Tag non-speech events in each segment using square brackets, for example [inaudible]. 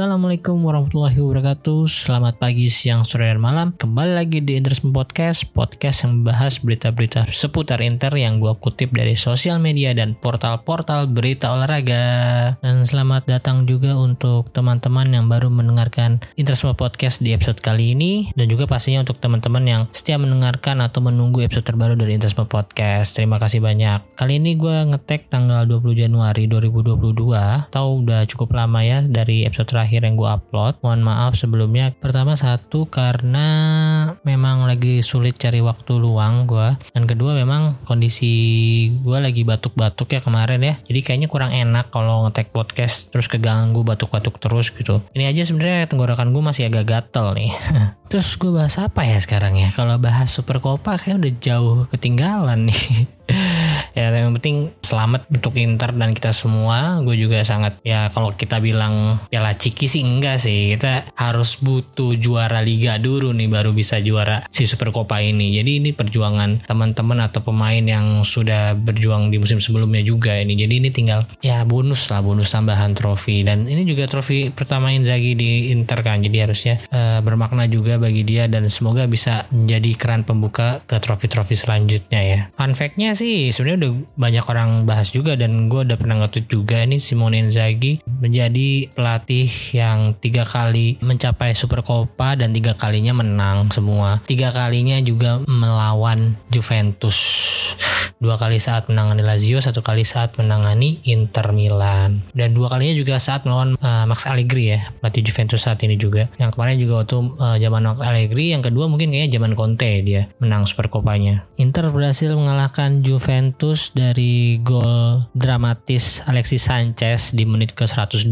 Assalamualaikum warahmatullahi wabarakatuh. Selamat pagi, siang, sore, dan malam. Kembali lagi di Interisme Podcast Podcast yang membahas berita-berita seputar Inter Yang gue kutip dari sosial media dan portal-portal berita olahraga. Dan selamat datang juga untuk teman-teman yang baru mendengarkan Interisme Podcast di episode kali ini. Dan juga pastinya untuk teman-teman yang setia mendengarkan atau menunggu episode terbaru dari Interisme Podcast. Terima kasih banyak. Kali ini gue ngetek tanggal 20 Januari 2022 Tahu udah cukup lama ya dari episode terakhir yang gue upload. Mohon maaf sebelumnya. Pertama satu karena memang lagi sulit cari waktu luang gue. Dan kedua memang kondisi gue lagi batuk-batuk ya kemarin ya. Jadi kayaknya kurang enak kalau ngetek podcast terus keganggu batuk-batuk terus gitu. Ini aja sebenarnya tenggorokan gue masih agak gatel nih. [laughs] terus gue bahas apa ya sekarang ya? Kalau bahas Super Copa kayak udah jauh ketinggalan nih. [laughs] ya yang penting selamat untuk Inter dan kita semua. Gue juga sangat ya kalau kita bilang piala ciki sih enggak sih. Kita harus butuh juara liga dulu nih baru bisa juara si Super Copa ini. Jadi ini perjuangan teman-teman atau pemain yang sudah berjuang di musim sebelumnya juga ini. Jadi ini tinggal ya bonus lah bonus tambahan trofi. Dan ini juga trofi pertama Inzaghi di Inter kan. Jadi harusnya uh, bermakna juga bagi dia dan semoga bisa menjadi keran pembuka ke trofi-trofi selanjutnya ya. Fun fact-nya sih sebenarnya udah banyak orang bahas juga dan gue udah pernah ngetweet juga ini Simone Inzaghi menjadi pelatih yang tiga kali mencapai Super Copa dan tiga kalinya menang semua. Tiga kalinya juga melawan Juventus dua kali saat menangani Lazio satu kali saat menangani Inter Milan. Dan dua kalinya juga saat melawan uh, Max Allegri ya pelatih Juventus saat ini juga. Yang kemarin juga waktu uh, zaman Max Allegri yang kedua mungkin kayaknya zaman Conte dia menang Super Copanya Inter berhasil mengalahkan Juventus dari gol dramatis Alexis Sanchez di menit ke 120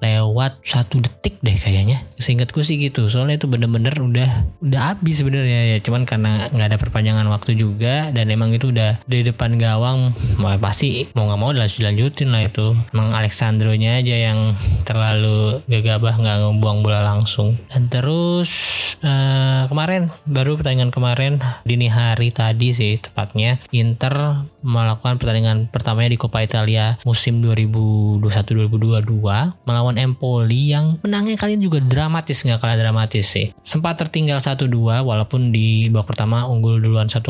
lewat satu detik deh kayaknya. Seingatku sih gitu soalnya itu bener-bener udah udah habis sebenarnya ya. Cuman karena nggak ada perpanjangan waktu juga dan emang itu udah di depan gawang mau pasti mau nggak mau dilanjutin lah itu. Emang Alexandronya aja yang terlalu gegabah nggak ngebuang bola langsung. Dan terus uh, kemarin baru pertandingan kemarin dini hari tadi sih tepatnya Inter melakukan pertandingan pertamanya di Coppa Italia musim 2021-2022 melawan Empoli yang menangnya kali ini juga dramatis nggak kalah dramatis sih. Sempat tertinggal 1-2 walaupun di babak pertama unggul duluan 1-0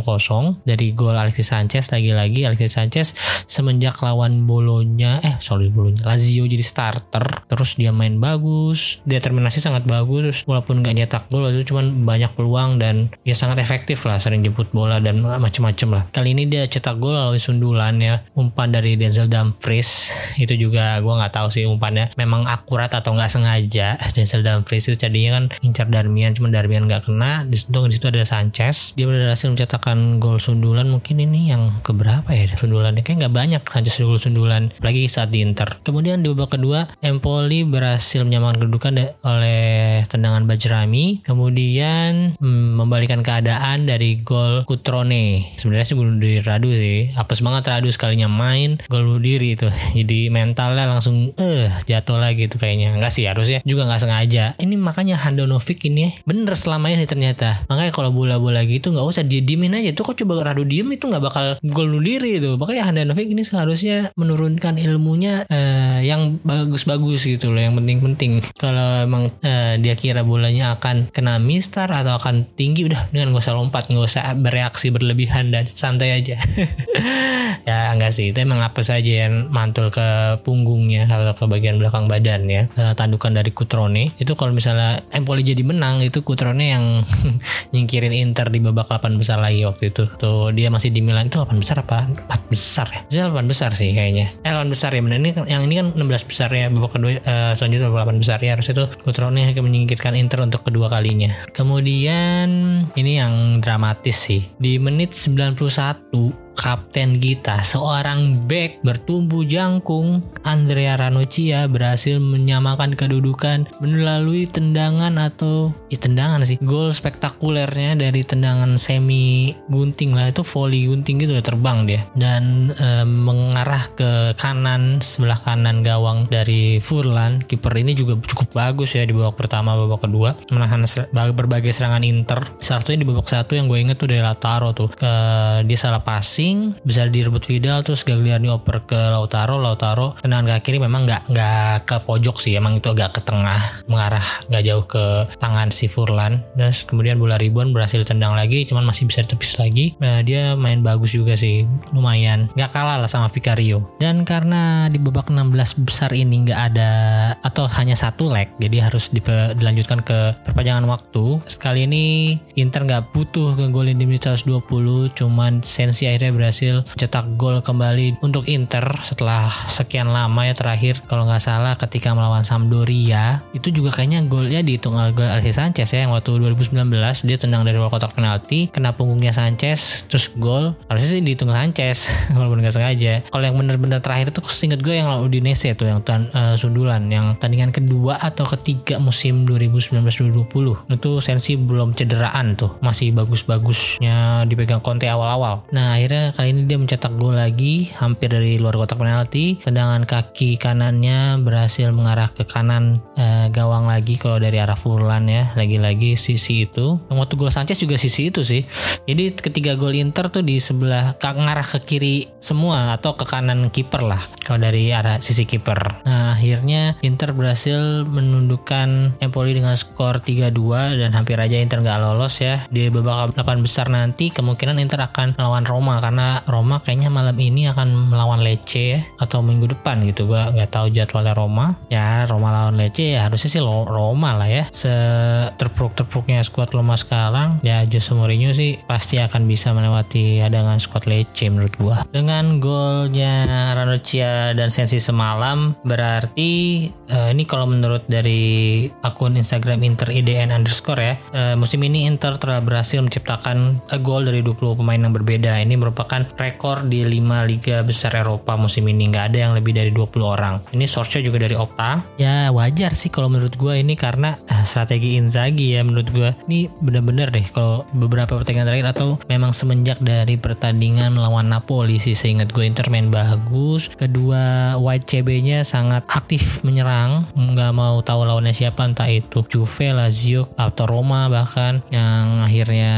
dari gol Alexis Sanchez. Lagi-lagi Alexis Sanchez semenjak lawan Bolonya eh sorry Bolonya Lazio jadi starter. Terus dia main bagus determinasi sangat bagus walaupun nggak nyetak gol itu cuman banyak peluang dan dia sangat efektif lah sering jemput bola dan macem-macem lah. Kali ini dia cetak gol melalui sundulan ya umpan dari Denzel Dumfries itu juga gue nggak tahu sih umpannya memang akurat atau nggak sengaja. Denzel Dumfries itu jadinya kan incar Darmian cuma Darmian nggak kena. Di situ di situ ada Sanchez. Dia berhasil mencetakkan gol sundulan mungkin ini yang keberapa ya sundulannya. Kayak nggak banyak Sanchez gol sundulan lagi saat di Inter. Kemudian di babak kedua Empoli berhasil menyamakan kedudukan oleh tendangan Bajrami. Kemudian hmm, membalikan keadaan dari gol Kutrone sebenarnya sih bunuh diri Radu sih apes banget Radu sekalinya main gol diri itu. [laughs] Jadi mentalnya langsung eh jatuh lagi tuh kayaknya. Enggak sih harusnya juga nggak sengaja. Ini makanya Handanovic ini bener selama ini ternyata. Makanya kalau bola-bola gitu nggak usah diemin aja. Tuh kok coba Radu diem itu nggak bakal gol diri itu. Makanya Handanovic ini seharusnya menurunkan ilmunya eh, yang bagus-bagus gitu loh yang penting-penting. Kalau emang eh, dia kira bolanya akan kena mistar atau akan tinggi udah dengan gak usah lompat nggak usah bereaksi berlebihan dan santai aja [laughs] [laughs] ya enggak sih. Itu emang apa saja yang mantul ke punggungnya atau ke bagian belakang badan ya tandukan dari Kutrone. Itu kalau misalnya Empoli jadi menang itu Kutrone yang [laughs] nyingkirin Inter di babak 8 besar lagi waktu itu. Tuh dia masih di Milan. Itu 8 besar apa? 4 besar ya? Jadi 8 besar sih kayaknya. Eh 8 besar ya benar ini kan- yang ini kan 16 besar ya babak kedua uh, selanjutnya babak 8 besar. Ya harus itu Kutrone yang menyingkirkan Inter untuk kedua kalinya. Kemudian ini yang dramatis sih. Di menit 91 kapten kita, seorang back bertumbuh jangkung, Andrea Ranocchia berhasil menyamakan kedudukan melalui tendangan atau ya tendangan sih, gol spektakulernya dari tendangan semi gunting lah. Itu volley gunting gitu terbang dia. Dan e, mengarah ke kanan sebelah kanan gawang dari Furlan. Kiper ini juga cukup bagus ya di babak pertama, babak kedua. Menahan berbagai serangan Inter. Salah satunya di babak satu yang gue inget tuh dari Lautaro tuh, ke, dia salah pasi passing bisa direbut Vidal terus Gagliardini oper ke Lautaro Lautaro tendangan kaki kiri memang nggak nggak ke pojok sih emang itu agak ke tengah mengarah nggak jauh ke tangan si Furlan. Terus kemudian bola ribon berhasil tendang lagi cuman masih bisa ditepis lagi. Nah, dia main bagus juga sih lumayan. Nggak kalah lah sama Vicario. Dan karena di babak 16 besar ini nggak ada atau hanya satu leg jadi harus dilanjutkan ke perpanjangan waktu. Sekali ini Inter nggak butuh ke golin di menit 120 cuman Sensi akhirnya berhasil cetak gol kembali untuk Inter setelah sekian lama ya terakhir. Kalau nggak salah ketika melawan Sampdoria itu juga kayaknya golnya dihitung oleh Alexis Sanchez ya yang waktu 2019 dia tendang dari luar kotak penalti kena punggungnya Sanchez terus gol. Harusnya sih dihitung Sanchez [laughs] walaupun nggak sengaja. Kalau yang bener-bener terakhir itu seinget gue yang lawan Udinese tuh yang tan uh, sundulan yang tandingan kedua atau ketiga musim 2019-2020 itu Sensi belum cederaan tuh masih bagus-bagusnya dipegang Conte awal-awal. Nah akhirnya kali ini dia mencetak gol lagi hampir dari luar kotak penalti. Tendangan kaki kanannya berhasil mengarah ke kanan uh, gawang lagi kalau dari arah Furlan ya lagi-lagi sisi itu. Yang waktu gol Sanchez juga sisi itu sih. Jadi ketiga gol Inter tuh di sebelah ngarah ke kiri semua atau ke kanan kiper lah kalau dari arah sisi kiper. Nah akhirnya Inter berhasil menundukkan Empoli dengan skor 3-2 dan hampir aja Inter nggak lolos ya. Di babak 8 besar nanti kemungkinan Inter akan melawan Roma karena Roma kayaknya malam ini akan melawan Lecce ya atau minggu depan gitu. Gua nggak tahu jadwalnya Roma. Ya Roma lawan Lecce ya harusnya sih Roma lah ya. Se terpuruk-terpuruknya skuad Roma sekarang ya Jose Mourinho sih pasti akan bisa melewati hadangan skuad Lecce menurut gua. Dengan golnya Ranocchia dan Sensi semalam berarti uh, ini kalau menurut dari akun Instagram Inter IDN underscore ya uh, musim ini Inter telah berhasil menciptakan gol dari 20 pemain yang berbeda. Ini merupakan rekor di 5 liga besar Eropa musim ini. Nggak ada yang lebih dari 20 orang. Ini source juga dari Opta. Ya wajar sih kalau menurut gue ini karena uh, strategi Inzaghi ya menurut gue ini bener-bener deh kalau beberapa pertandingan terakhir atau memang semenjak dari pertandingan melawan Napoli sih seingat gue Inter main bagus. Kedua White CB-nya sangat aktif menyerang. Nggak mau tahu lawannya siapa entah itu Juve, Lazio atau Roma bahkan. Yang akhirnya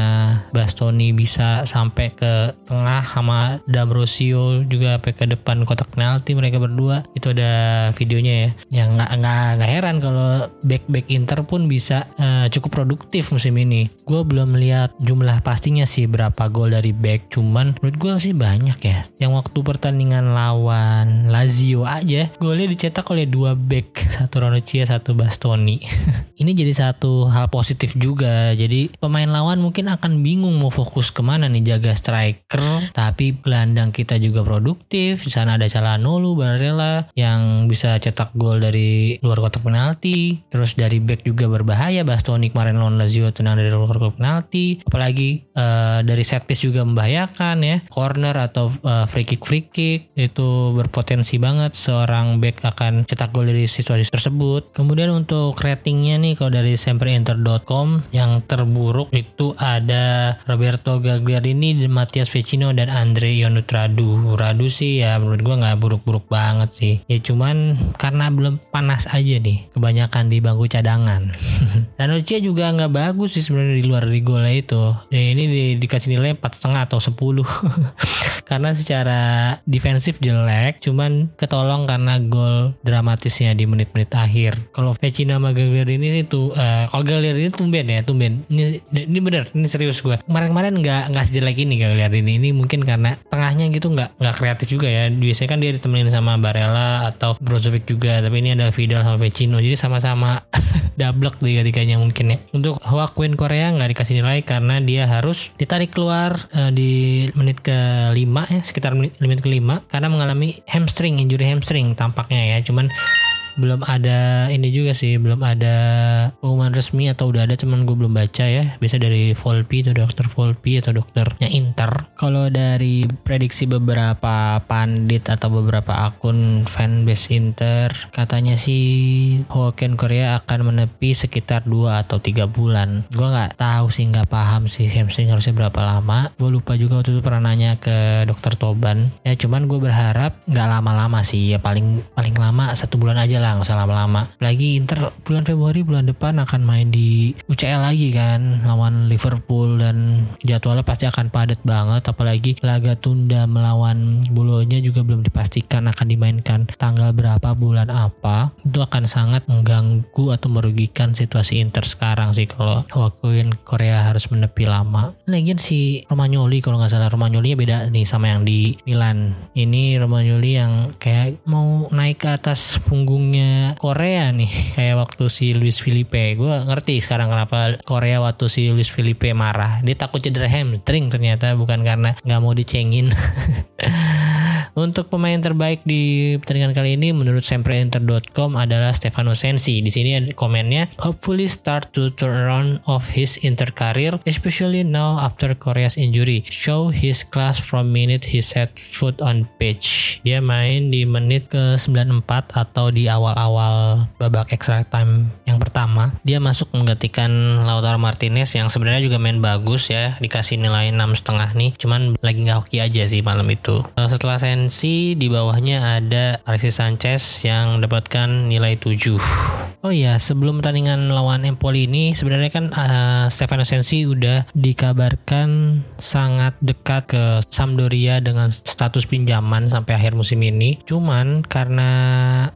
Bastoni bisa sampai ke tengah sama D'Ambrosio juga sampai ke depan kotak penalti mereka berdua. Itu ada videonya ya. Yang nggak nggak nggak heran kalau back back Inter pun bisa uh, cukup produktif musim ini. Gue belum lihat jumlah pastinya sih berapa gol dari back cuman menurut gue sih banyak ya. Yang waktu pertandingan lawan Lazio aja golnya dicetak oleh dua back satu Ranocchia satu Bastoni. [laughs] Ini jadi satu hal positif juga. Jadi pemain lawan mungkin akan bingung mau fokus ke mana nih jaga striker tapi gelandang kita juga produktif. Di sana ada Calhanoglu Barella yang bisa cetak gol dari luar kotak penalti. Terus dari back juga berbahaya. Bastoni kemarin lawan Lazio tenang dari luar kotak penalti. Apalagi uh, dari set piece juga membahayakan ya. Corner atau uh, free kick free kick. Itu berpotensi banget seorang back akan cetak gol dari situasi tersebut. Kemudian untuk ratingnya nih kalau dari semperenter.com yang terburuk itu ada Roberto Gagliardini, Matias Vecino dan Andre Ionut Radu Radu sih ya menurut gue nggak buruk-buruk banget sih. Ya cuman karena belum panas aja nih kebanyakan di bangku cadangan. [laughs] Dan Ucia juga nggak bagus sih sebenarnya di luar di golnya itu. Ya ini di, dikasih nilai empat setengah atau 10 [laughs] karena secara defensif jelek cuman ketolong karena gol dramatisnya di menit-menit akhir. Kalau Vecino sama Gagliardini itu uh, kalau Gagliardini tumben ya tumben. Ini ini bener ini serius gue kemarin-kemarin nggak nggak sejelek ini Gagliardini ini mungkin karena tengahnya gitu nggak nggak kreatif juga ya. Biasanya kan dia ditemenin sama Barella atau Brozovic juga tapi ini ada Vidal sama Vecino. Jadi sama-sama [laughs] double tiga-tiganya mungkin ya. Untuk Joaquin Korea nggak dikasih nilai karena dia harus ditarik keluar uh, di menit ke 5 ya sekitar menit, menit ke 5 karena mengalami hamstring injury hamstring tampaknya ya. Cuman belum ada ini juga sih belum ada pengumuman resmi atau udah ada cuman gue belum baca ya. Bisa dari Volpi atau dokter Volpi atau dokternya Inter. Kalau dari prediksi beberapa pandit atau beberapa akun fanbase Inter katanya sih Hoken Korea akan menepi sekitar 2 atau 3 bulan. Gue nggak tahu sih nggak paham sih hamstring harusnya berapa lama. Gue lupa juga waktu itu pernah nanya ke dokter Toban. Ya cuman gue berharap nggak lama-lama sih ya paling paling lama satu bulan aja lah lah nggak usah lama-lama. Lagi Inter bulan Februari bulan depan akan main di UCL lagi kan lawan Liverpool dan jadwalnya pasti akan padat banget. Apalagi laga tunda melawan Bolonya juga belum dipastikan akan dimainkan tanggal berapa bulan apa. Itu akan sangat mengganggu atau merugikan situasi Inter sekarang sih kalau wakuin Korea harus menepi lama. Lagian si Romagnoli kalau nggak salah. Romagnoli beda nih sama yang di Milan. Ini Romagnoli yang kayak mau naik ke atas punggungnya Korea nih. [laughs] Kayak waktu si Luis Felipe. Gue ngerti sekarang kenapa Korea waktu si Luis Felipe marah. Dia takut cedera hamstring ternyata bukan karena nggak mau dicengin [laughs] Untuk pemain terbaik di pertandingan kali ini menurut sempreinter.com adalah Stefano Sensi. Di sini komennya, hopefully start to turn around of his Inter career, especially now after Korea's injury. Show his class from minute he set foot on pitch. Dia main di menit ke 94 atau di awal-awal babak extra time yang pertama. Dia masuk menggantikan Lautaro Martinez yang sebenarnya juga main bagus ya, dikasih nilai 6,5 nih. Cuman lagi nggak hoki aja sih malam itu. Setelah Sensi Chelsea di bawahnya ada Alexis Sanchez yang mendapatkan nilai 7. Oh iya, sebelum pertandingan lawan Empoli ini sebenarnya kan uh, Stefano Sensi udah dikabarkan sangat dekat ke Sampdoria dengan status pinjaman sampai akhir musim ini. Cuman karena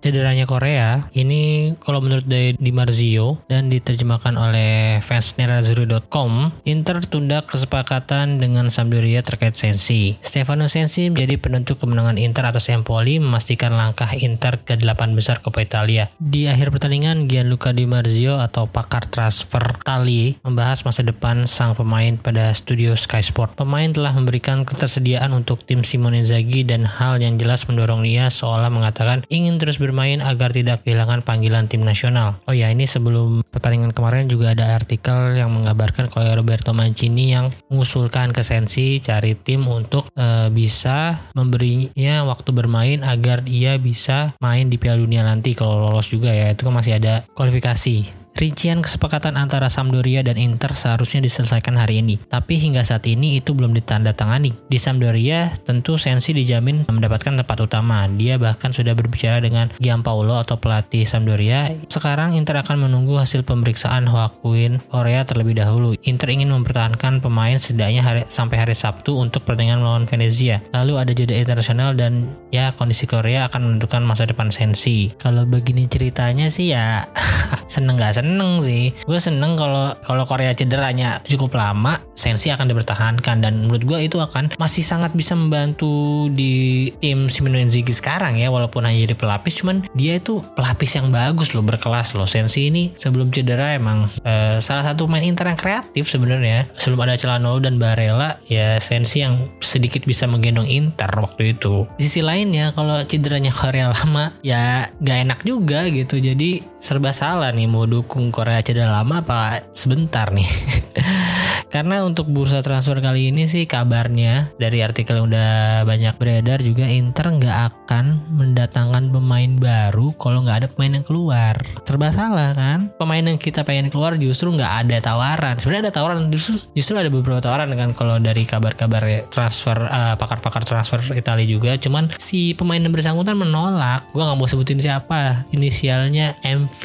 cederanya Korea, ini kalau menurut Di, Di Marzio dan diterjemahkan oleh fans Nerazzurri.com, Inter tunda kesepakatan dengan Sampdoria terkait Sensi. Stefano Sensi menjadi penentu kemenangan kemenangan Inter atas Empoli memastikan langkah Inter ke delapan besar Coppa Italia. Di akhir pertandingan, Gianluca Di Marzio atau pakar transfer Tali membahas masa depan sang pemain pada studio Sky Sport. Pemain telah memberikan ketersediaan untuk tim Simone Inzaghi dan hal yang jelas mendorong dia seolah mengatakan ingin terus bermain agar tidak kehilangan panggilan tim nasional. Oh ya, ini sebelum pertandingan kemarin juga ada artikel yang mengabarkan kalau Roberto Mancini yang mengusulkan ke Sensi cari tim untuk uh, bisa memberi ya waktu bermain agar ia bisa main di Piala Dunia nanti kalau lolos juga ya. Itu kan masih ada kualifikasi Rincian kesepakatan antara Sampdoria dan Inter seharusnya diselesaikan hari ini, tapi hingga saat ini itu belum ditandatangani. Di Sampdoria, tentu Sensi dijamin mendapatkan tempat utama. Dia bahkan sudah berbicara dengan Gianpaolo atau pelatih Sampdoria. Sekarang Inter akan menunggu hasil pemeriksaan Hoakuin Korea terlebih dahulu. Inter ingin mempertahankan pemain setidaknya hari, sampai hari Sabtu untuk pertandingan melawan Venezia. Lalu ada jeda internasional dan ya kondisi Korea akan menentukan masa depan Sensi. Kalau begini ceritanya sih ya [laughs] seneng gak seneng sih. Gue seneng kalau kalau Korea cederanya cukup lama Sensi akan dipertahankan. Dan menurut gue itu akan masih sangat bisa membantu di tim Simone Inzaghi sekarang ya walaupun hanya jadi pelapis. Cuman dia itu pelapis yang bagus loh berkelas loh. Sensi ini sebelum cedera emang uh, salah satu main Inter yang kreatif sebenarnya. Sebelum ada Celanolo dan Barella ya Sensi yang sedikit bisa menggendong Inter waktu itu. Di sisi lainnya kalau cederanya Korea lama ya gak enak juga gitu. Jadi serba salah nih mau Korea cedera lama apa sebentar nih [laughs] Karena untuk bursa transfer kali ini sih kabarnya dari artikel yang udah banyak beredar juga Inter nggak akan mendatangkan pemain baru kalau nggak ada pemain yang keluar. Serba salah kan? Pemain yang kita pengen keluar justru nggak ada tawaran. Sebenarnya ada tawaran justru justru ada beberapa tawaran kan kalau dari kabar-kabar transfer uh, pakar-pakar transfer Italia juga. Cuman si pemain yang bersangkutan menolak. Gua nggak mau sebutin siapa. Inisialnya MV.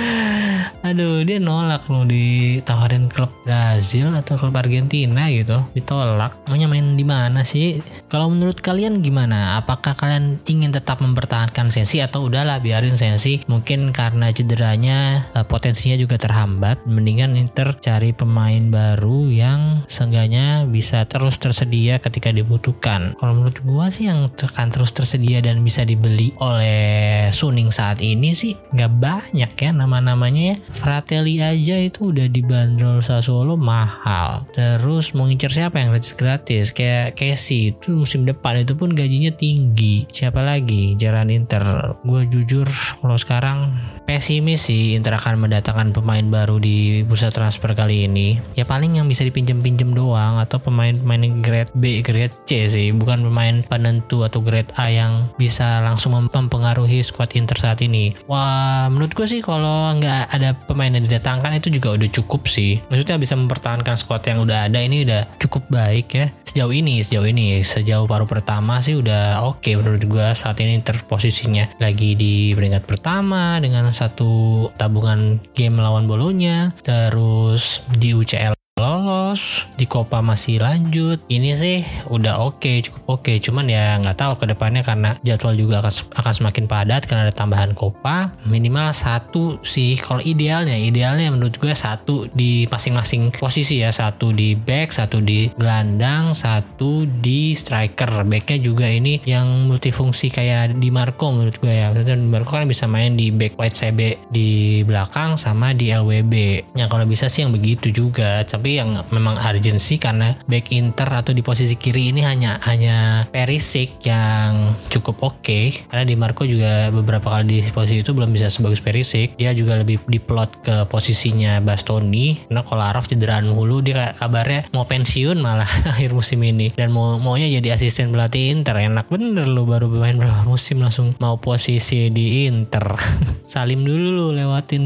[laughs] Aduh dia nolak loh ditawarin klub Brazil atau klub Argentina gitu ditolak. Maunya main di mana sih? Kalau menurut kalian gimana? Apakah kalian ingin tetap mempertahankan Sensi atau udahlah biarin Sensi mungkin karena cederanya uh, potensinya juga terhambat mendingan Inter cari pemain baru yang seenggaknya bisa terus tersedia ketika dibutuhkan. Kalau menurut gua sih yang akan terus tersedia dan bisa dibeli oleh Suning saat ini sih nggak banyak ya nama-namanya ya. Fratelli aja itu udah dibanderol Sassuolo mahal. Terus mau ngincer siapa yang gratis gratis? Kayak Casey itu musim depan itu pun gajinya tinggi. Siapa lagi? Jalan Inter. Gue jujur kalau sekarang pesimis sih Inter akan mendatangkan pemain baru di bursa transfer kali ini. Ya paling yang bisa dipinjem-pinjem doang atau pemain-pemain grade B, grade C sih, bukan pemain penentu atau grade A yang bisa langsung mempengaruhi squad Inter saat ini. Wah, menurut gue sih kalau nggak ada pemain yang didatangkan itu juga udah cukup sih. Maksudnya bisa mempertahankan squad yang udah ada ini udah cukup baik ya. Sejauh ini, sejauh ini, sejauh paruh pertama sih udah oke okay menurut gue saat ini Inter posisinya lagi di peringkat pertama dengan satu tabungan game melawan Bolonya terus di UCL lolos di Copa masih lanjut. Ini sih udah oke okay, cukup oke. Okay. cuman ya nggak tahu ke depannya karena jadwal juga akan akan semakin padat karena ada tambahan Copa minimal satu sih. Kalau idealnya idealnya menurut gue satu di masing-masing posisi ya. Satu di back satu di gelandang satu di striker. Backnya juga ini yang multifungsi kayak di Marco menurut gue ya. Di Marco kan bisa main di back white CB di belakang sama di LWB ya kalau bisa sih yang begitu juga. Tapi tapi yang memang urgency karena back Inter atau di posisi kiri ini hanya hanya Perisic yang cukup oke. Okay. karena di Marco juga beberapa kali di posisi itu belum bisa sebagus Perisic. Dia juga lebih diplot ke posisinya Bastoni. Karena Kolarov cederaan hulu dia kabarnya mau pensiun malah [laughs] akhir musim ini. Dan mau maunya jadi asisten pelatih Inter. Enak bener lo baru bermain berapa musim langsung mau posisi di Inter. [laughs] Salim dulu lo lewatin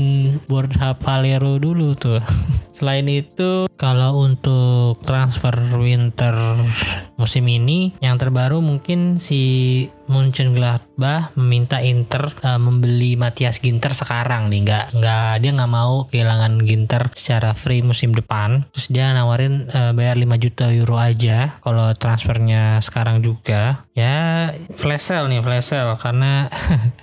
board Valero dulu tuh. [laughs] Selain itu kalau untuk transfer winter musim ini. Yang terbaru mungkin si Mönchengladbach meminta Inter uh, membeli Matias Ginter sekarang nih. Nggak nggak dia nggak mau kehilangan Ginter secara free musim depan. Terus dia nawarin uh, bayar 5 juta euro aja kalau transfernya sekarang juga. Ya flash sale nih flash sale. Karena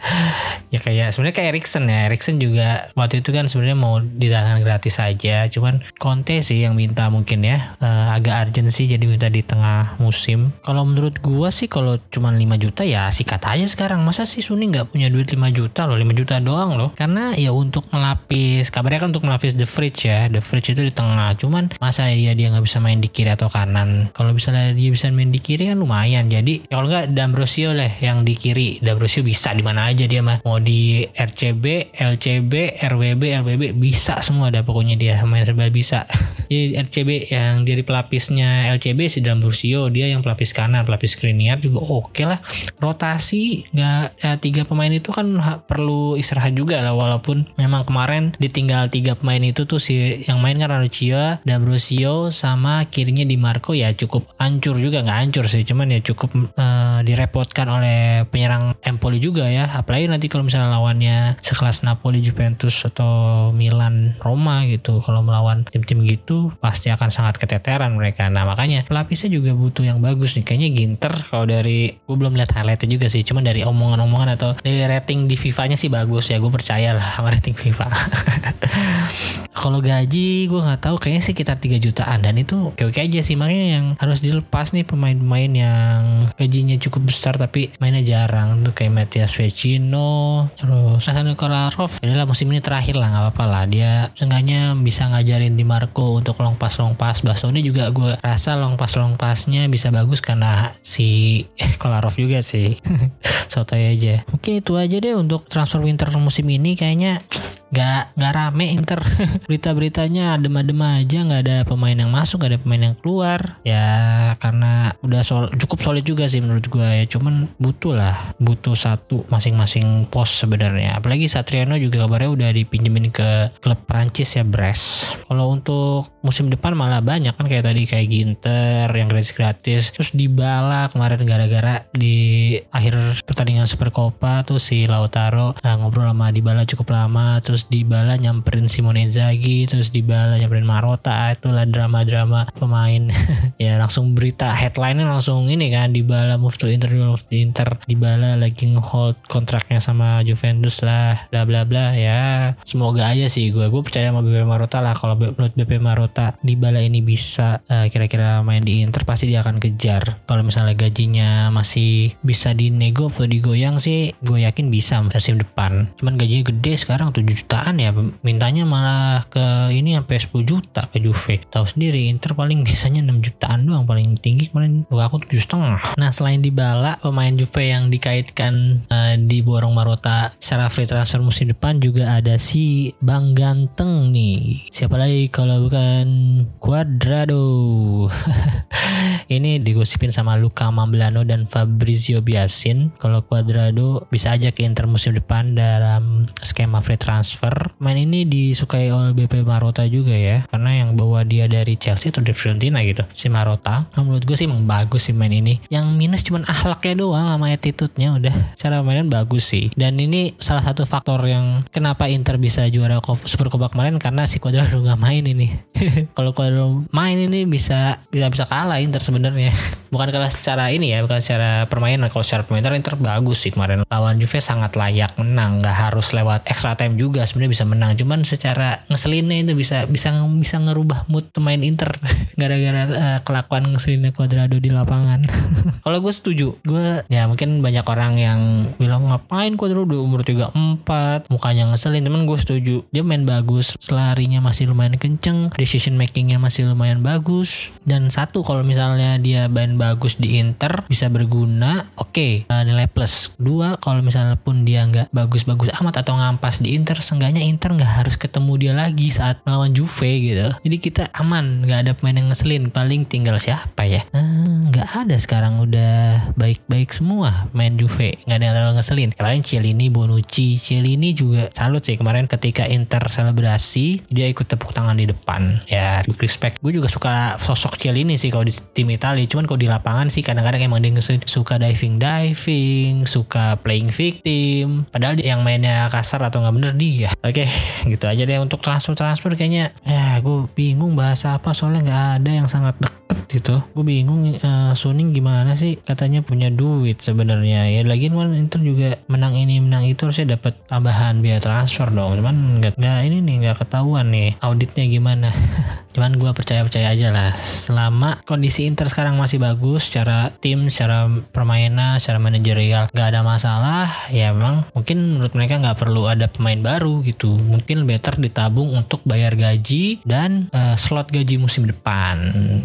[laughs] ya kayak sebenarnya kayak Erikson ya. Erikson juga waktu itu kan sebenarnya mau didatangkan gratis saja cuman Conte sih yang minta mungkin ya uh, agak urgent sih jadi minta di tengah musim. Kalau menurut gua sih kalau cuma 5 juta ya sikat aja sekarang. Masa sih Suni nggak punya duit 5 juta loh? 5 juta doang loh. Karena ya untuk melapis kabarnya kan untuk melapis the fridge ya. The fridge itu di tengah. Cuman masa ya dia nggak bisa main di kiri atau kanan? Kalau misalnya dia bisa main di kiri kan lumayan. Jadi ya kalau nggak D'Ambrosio lah yang di kiri. D'Ambrosio bisa di mana aja dia mah. Mau di RCB LCB RWB LWB bisa semua ada pokoknya dia. Main serba bisa [laughs] jadi RCB yang dari pelapisnya LCB si D'Ambrosio dia yang pelapis kanan pelapis Skriniar juga oke okay lah. Rotasi nggak ya, tiga pemain itu kan perlu istirahat juga lah walaupun memang kemarin ditinggal tiga pemain itu tuh si yang main kan Ranuccio dan Brusio sama kirinya di Marco. Ya cukup hancur juga nggak hancur sih cuman ya cukup uh, direpotkan oleh penyerang Empoli juga ya. Apalagi nanti kalau misalnya lawannya sekelas Napoli Juventus atau Milan Roma gitu kalau melawan tim-tim gitu pasti akan sangat keteteran mereka. Nah makanya pelapisnya juga butuh yang bagus nih. Kayaknya Ginter kalau dari gue belum lihat highlight itu juga sih. Cuman dari omongan-omongan atau dari rating di FIFA-nya sih bagus ya. Gue percaya lah sama rating FIFA [laughs] kalau gaji gue nggak tahu. Kayaknya sekitar 3 jutaan. Dan itu oke oke aja sih. Makanya yang harus dilepas nih pemain-pemain yang gajinya cukup besar tapi mainnya jarang. Tuh kayak Matias Vecino terus Hasan Kolarov. Adalah musim ini terakhir lah nggak apa-apa lah. Dia seenggaknya bisa ngajarin di Marco untuk long pass long pass. Bastoni juga gue rasa long pass long passnya bisa bagus karena si [laughs] Kolarov juga sih. [laughs] Sotoy aja. Mungkin itu aja deh untuk transfer winter musim ini. Kayaknya nggak nggak rame Inter. [laughs] Berita-beritanya adem-adem aja nggak ada pemain yang masuk nggak ada pemain yang keluar. Ya karena udah sol cukup solid juga sih menurut gue ya. Cuman butuh lah butuh satu masing-masing pos sebenarnya. Apalagi Satriano juga kabarnya udah dipinjemin ke klub Prancis ya Brest. Kalau untuk musim depan malah banyak kan kayak tadi kayak Ginter yang gratis gratis. Terus Dybala kemarin gara-gara di akhir pertandingan Super Copa tuh si Lautaro nah, ngobrol sama Dybala cukup lama. Terus terus Dybala nyamperin Simone Inzaghi terus Dybala nyamperin Marota itulah drama-drama pemain. [laughs] Ya langsung berita headline-nya langsung ini kan Dybala move to Inter move to Inter Dybala lagi ngehold kontraknya sama Juventus lah bla bla bla ya. Semoga aja sih gue gue percaya sama BP Marota lah kalau menurut BP Marota Dybala ini bisa eh, kira-kira main di Inter pasti dia akan kejar. Kalau misalnya gajinya masih bisa dinego atau digoyang sih gue yakin bisa musim depan. Cuman gajinya gede sekarang 7 juta jutaan ya mintanya malah ke ini sampai 10 juta ke Juve. Tahu sendiri Inter paling [laughs] biasanya 6 jutaan doang paling tinggi kemarin. Aku tujuh setengah. Nah selain Dybala pemain Juve yang dikaitkan uh, di borong Marota secara free transfer musim depan juga ada si Bang Ganteng nih. Siapa lagi kalau bukan Cuadrado [laughs] ini digosipin sama Luka Mamblano dan Fabrizio Biasin. Kalau Cuadrado bisa aja ke Inter musim depan dalam skema free transfer. Main ini disukai oleh BP Marota juga ya karena yang bawa dia dari Chelsea atau dari Fiorentina gitu si Marota nah, menurut gue sih emang bagus sih main ini. Yang minus cuman ahlaknya doang sama attitude-nya udah. Cara mainan bagus sih. Dan ini salah satu faktor yang kenapa Inter bisa juara Super Copa kemarin karena si Cuadrado nggak main ini. [laughs] Kalau Cuadrado main ini bisa bisa bisa kalah Inter sebenarnya [laughs] bukan kalah secara ini ya bukan secara permainan. Kalau secara permainan Inter bagus sih kemarin. Lawan Juve sangat layak menang. Nggak harus lewat extra time juga sebenarnya bisa menang. Cuman secara ngeselinnya itu bisa bisa bisa ngerubah mood pemain Inter. [laughs] Gara-gara uh, kelakuan ngeselinnya Cuadrado di lapangan. [laughs] Kalau gue setuju. Gue ya mungkin banyak orang yang bilang ngapain Cuadrado? Umur 34 mukanya ngeselin. Cuman gue setuju. Dia main bagus selarinya masih lumayan kenceng decision makingnya masih lumayan bagus. Dan satu kalau misalnya dia main bagus di Inter bisa berguna oke. Okay, uh, nilai plus. Dua kalau misalnya pun dia nggak bagus-bagus amat atau ngampas di Inter seenggaknya Inter nggak harus ketemu dia lagi saat melawan Juve gitu. Jadi kita aman nggak ada pemain yang ngeselin. Paling tinggal siapa ya? Uh, nggak ada sekarang. Udah baik-baik semua main Juve. Nggak ada yang terlalu ngeselin. Ya, paling Cielini Bonucci. Cielini juga salut sih kemarin ketika Inter selebrasi. Dia ikut tepuk tangan di depan. Ya respect. Gue juga suka sosok Cielini sih kalau di tim Italia cuman kalau di lapangan sih kadang-kadang emang dia suka diving diving suka playing victim. Padahal yang mainnya kasar atau nggak bener dia. Oke [laughs] gitu aja deh. Untuk transfer transfer kayaknya ya gue bingung bahasa apa. Soalnya nggak ada yang sangat deket gitu. Gue bingung uh, Suning gimana sih? Katanya punya duit sebenarnya. Ya lagi kan Inter juga menang ini menang itu. Harusnya dapat tambahan biaya transfer dong. Cuman nggak nggak ini nih nggak ketahuan nih auditnya gimana. [laughs] Cuman gue percaya percaya aja lah. Selama kondisi Inter sekarang masih bagus secara tim secara permainan secara manajerial nggak ada masalah ya memang mungkin menurut mereka nggak perlu ada pemain baru gitu mungkin better ditabung untuk bayar gaji dan uh, slot gaji musim depan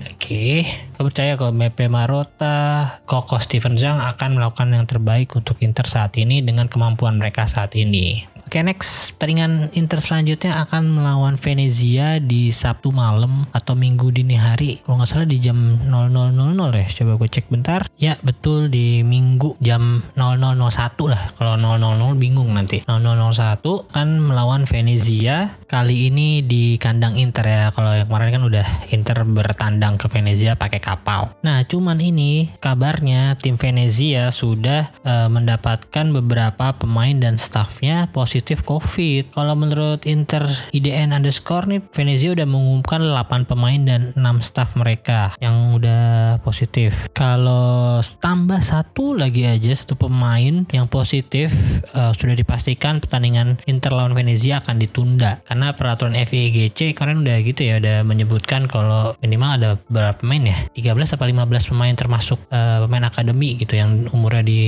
oke okay. Percaya kalau BP Marota, Koko Steven Zhang akan melakukan yang terbaik untuk Inter saat ini dengan kemampuan mereka saat ini. Oke okay, next. Pertandingan Inter selanjutnya akan melawan Venezia di Sabtu malam atau Minggu dini hari. Kalau nggak salah di jam 00.00 ya coba gue cek bentar. Ya betul. Di Minggu jam 00.01 lah. Kalau 000 bingung nanti. 0001 kan melawan Venezia. Kali ini di kandang Inter ya. Kalau yang kemarin kan udah Inter bertandang ke Venezia pakai kapal. Nah cuman ini kabarnya tim Venezia sudah uh, mendapatkan beberapa pemain dan staffnya positif positif COVID. Kalau menurut Inter IDN underscore nih, Venezia udah mengumumkan 8 pemain dan 6 staff mereka yang udah positif. Kalau tambah satu lagi aja satu pemain yang positif uh, sudah dipastikan pertandingan Inter lawan Venezia akan ditunda karena peraturan FIGC kemarin udah gitu ya udah menyebutkan kalau minimal ada berapa pemain ya 13 atau 15 pemain termasuk uh, pemain akademi gitu yang umurnya di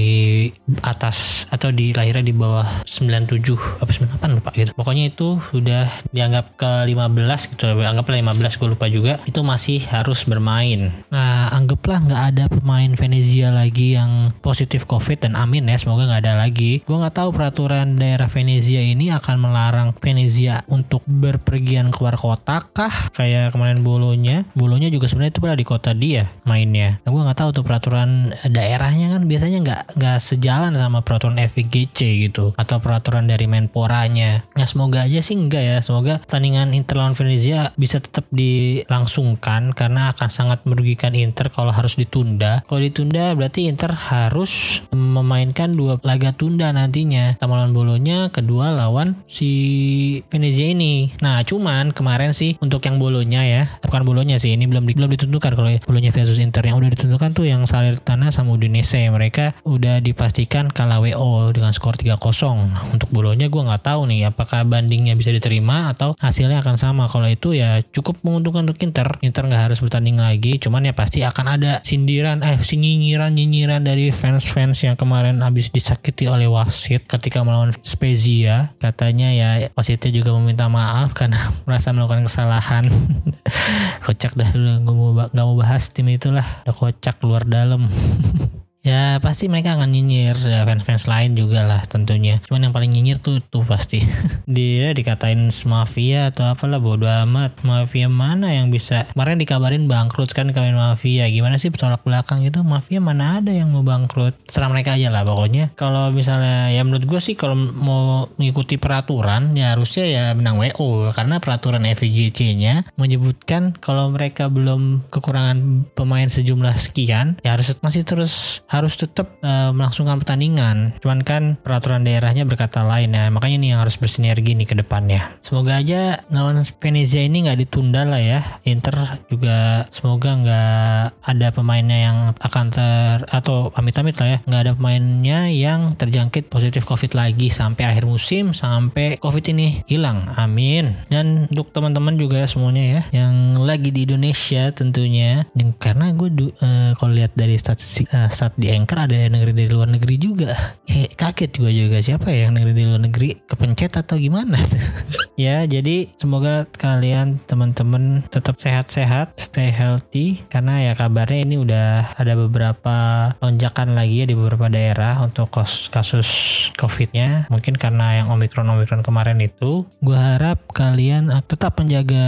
atas atau di lahirnya di bawah 97 apa 98 lupa gitu. Pokoknya itu sudah dianggap ke 15 gitu anggaplah 15 gue lupa juga. Itu masih harus bermain. Nah anggaplah nggak ada pemain Venezia lagi yang positif covid dan amin ya semoga nggak ada lagi. Gue nggak tahu peraturan daerah Venezia ini akan melarang Venezia untuk berpergian keluar kota kah? Kayak kemarin bolonya. Bolonya juga sebenarnya itu pada di kota dia mainnya. Nah, gue nggak tahu tuh peraturan daerahnya kan. Biasanya nggak nggak sejalan sama peraturan FIGC gitu atau peraturan dari Menporanya. Nah semoga aja sih enggak ya. Semoga pertandingan Inter lawan Venezia bisa tetap dilangsungkan karena akan sangat merugikan Inter kalau harus ditunda. Kalau ditunda berarti Inter harus memainkan dua laga tunda nantinya. Sama lawan Bolonya, kedua lawan si Venezia ini. Nah cuman kemarin sih untuk yang Bolonya ya, bukan Bolonya sih ini belum belum ditentukan kalau Bolonya versus Inter yang udah ditentukan tuh yang Salernitana sama Udinese mereka udah dipastikan kalah WO dengan skor 3-0 untuk Bolonya Soalnya gue nggak tahu nih apakah bandingnya bisa diterima atau hasilnya akan sama. Kalau itu ya cukup menguntungkan untuk Inter. Inter nggak harus bertanding lagi cuman ya pasti akan ada sindiran eh nyinyiran nyinyiran dari fans-fans yang kemarin habis disakiti oleh wasit ketika melawan Spezia katanya ya wasitnya juga meminta maaf karena [laughs] merasa melakukan kesalahan [laughs] kocak dah mau nggak mau bahas tim itulah udah kocak luar dalam [laughs] ya pasti mereka akan nyinyir ya, fans-fans lain juga lah tentunya. Cuman yang paling nyinyir tuh tuh pasti. [laughs] Dia dikatain mafia atau apalah bodo amat. Mafia mana yang bisa? Kemarin dikabarin bangkrut kan kalian mafia. Gimana sih tolak belakang itu mafia mana ada yang mau bangkrut? Serah mereka aja lah pokoknya. Kalau misalnya ya menurut gue sih kalau mau mengikuti peraturan ya harusnya ya menang WO karena peraturan FIGC nya menyebutkan kalau mereka belum kekurangan pemain sejumlah sekian ya harus masih terus tetap uh, melangsungkan pertandingan. Cuman kan peraturan daerahnya berkata lain ya. Makanya ini yang harus bersinergi nih ke depannya. Semoga aja lawan Venezia ini nggak ditunda lah ya. Inter juga semoga nggak ada pemainnya yang akan ter atau amit-amit lah ya nggak ada pemainnya yang terjangkit positif COVID lagi sampai akhir musim sampai COVID ini hilang. Amin. Dan untuk teman-teman juga semuanya ya yang lagi di Indonesia tentunya karena gue uh, kalau lihat dari statistik uh, stat di Anchor ada yang negeri dari luar negeri juga. Kayak kaget juga juga siapa ya yang negeri dari luar negeri? Kepencet atau gimana [laughs] ya jadi semoga kalian teman-teman tetap sehat-sehat stay healthy karena ya kabarnya ini udah ada beberapa lonjakan lagi ya di beberapa daerah untuk kasus covidnya. Mungkin karena yang omikron omikron kemarin itu gue harap kalian tetap menjaga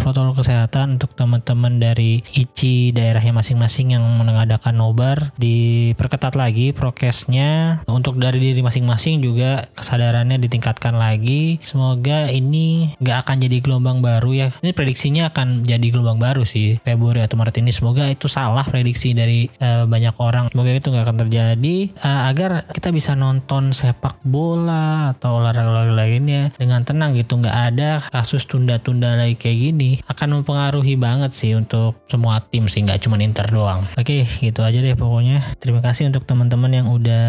protokol kesehatan untuk teman-teman dari ICI daerahnya masing-masing yang mengadakan nobar di diperketat lagi prokesnya. Untuk dari diri masing-masing juga kesadarannya ditingkatkan lagi. Semoga ini nggak akan jadi gelombang baru ya. Ini prediksinya akan jadi gelombang baru sih Februari atau Maret ini. Semoga itu salah prediksi dari uh, banyak orang. Semoga itu nggak akan terjadi uh, agar kita bisa nonton sepak bola atau olahraga lainnya dengan tenang gitu. Nggak ada kasus tunda-tunda lagi kayak gini. Akan mempengaruhi banget sih untuk semua tim sih nggak cuma Inter doang. Oke gitu aja deh pokoknya Terima kasih untuk teman-teman yang udah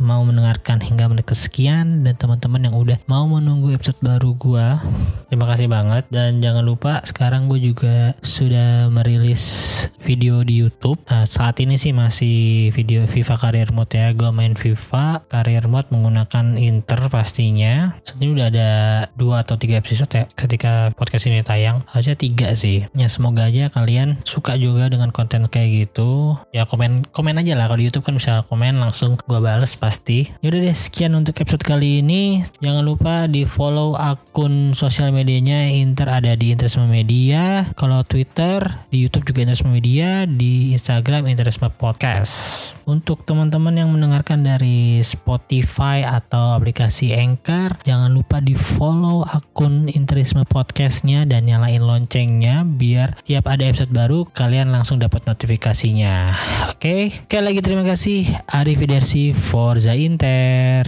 mau mendengarkan hingga menit kesekian dan teman-teman yang udah mau menunggu episode baru gua. Terima kasih banget dan jangan lupa sekarang gue juga sudah merilis video di YouTube. Nah, saat ini sih masih video FIFA Career Mode ya. Gue main FIFA Career Mode menggunakan Inter pastinya. Ini udah ada dua atau tiga episode ya ketika podcast ini tayang. Harusnya tiga sih. Ya semoga aja kalian suka juga dengan konten kayak gitu. Ya komen komen aja lah kalau di YouTube kan bisa komen langsung gue bales pasti. Yaudah deh sekian untuk episode kali ini. Jangan lupa di follow akun sosial medianya Inter ada di Interisme Media. Kalau Twitter di YouTube juga Interisme Media, di Instagram Interisme Podcast. Untuk teman-teman yang mendengarkan dari Spotify atau aplikasi Anchor, jangan lupa di follow akun Interisme Podcastnya dan nyalain loncengnya biar tiap ada episode baru kalian langsung dapat notifikasinya. Oke, okay? oke lagi terima kasih. Arrivederci Forza Inter.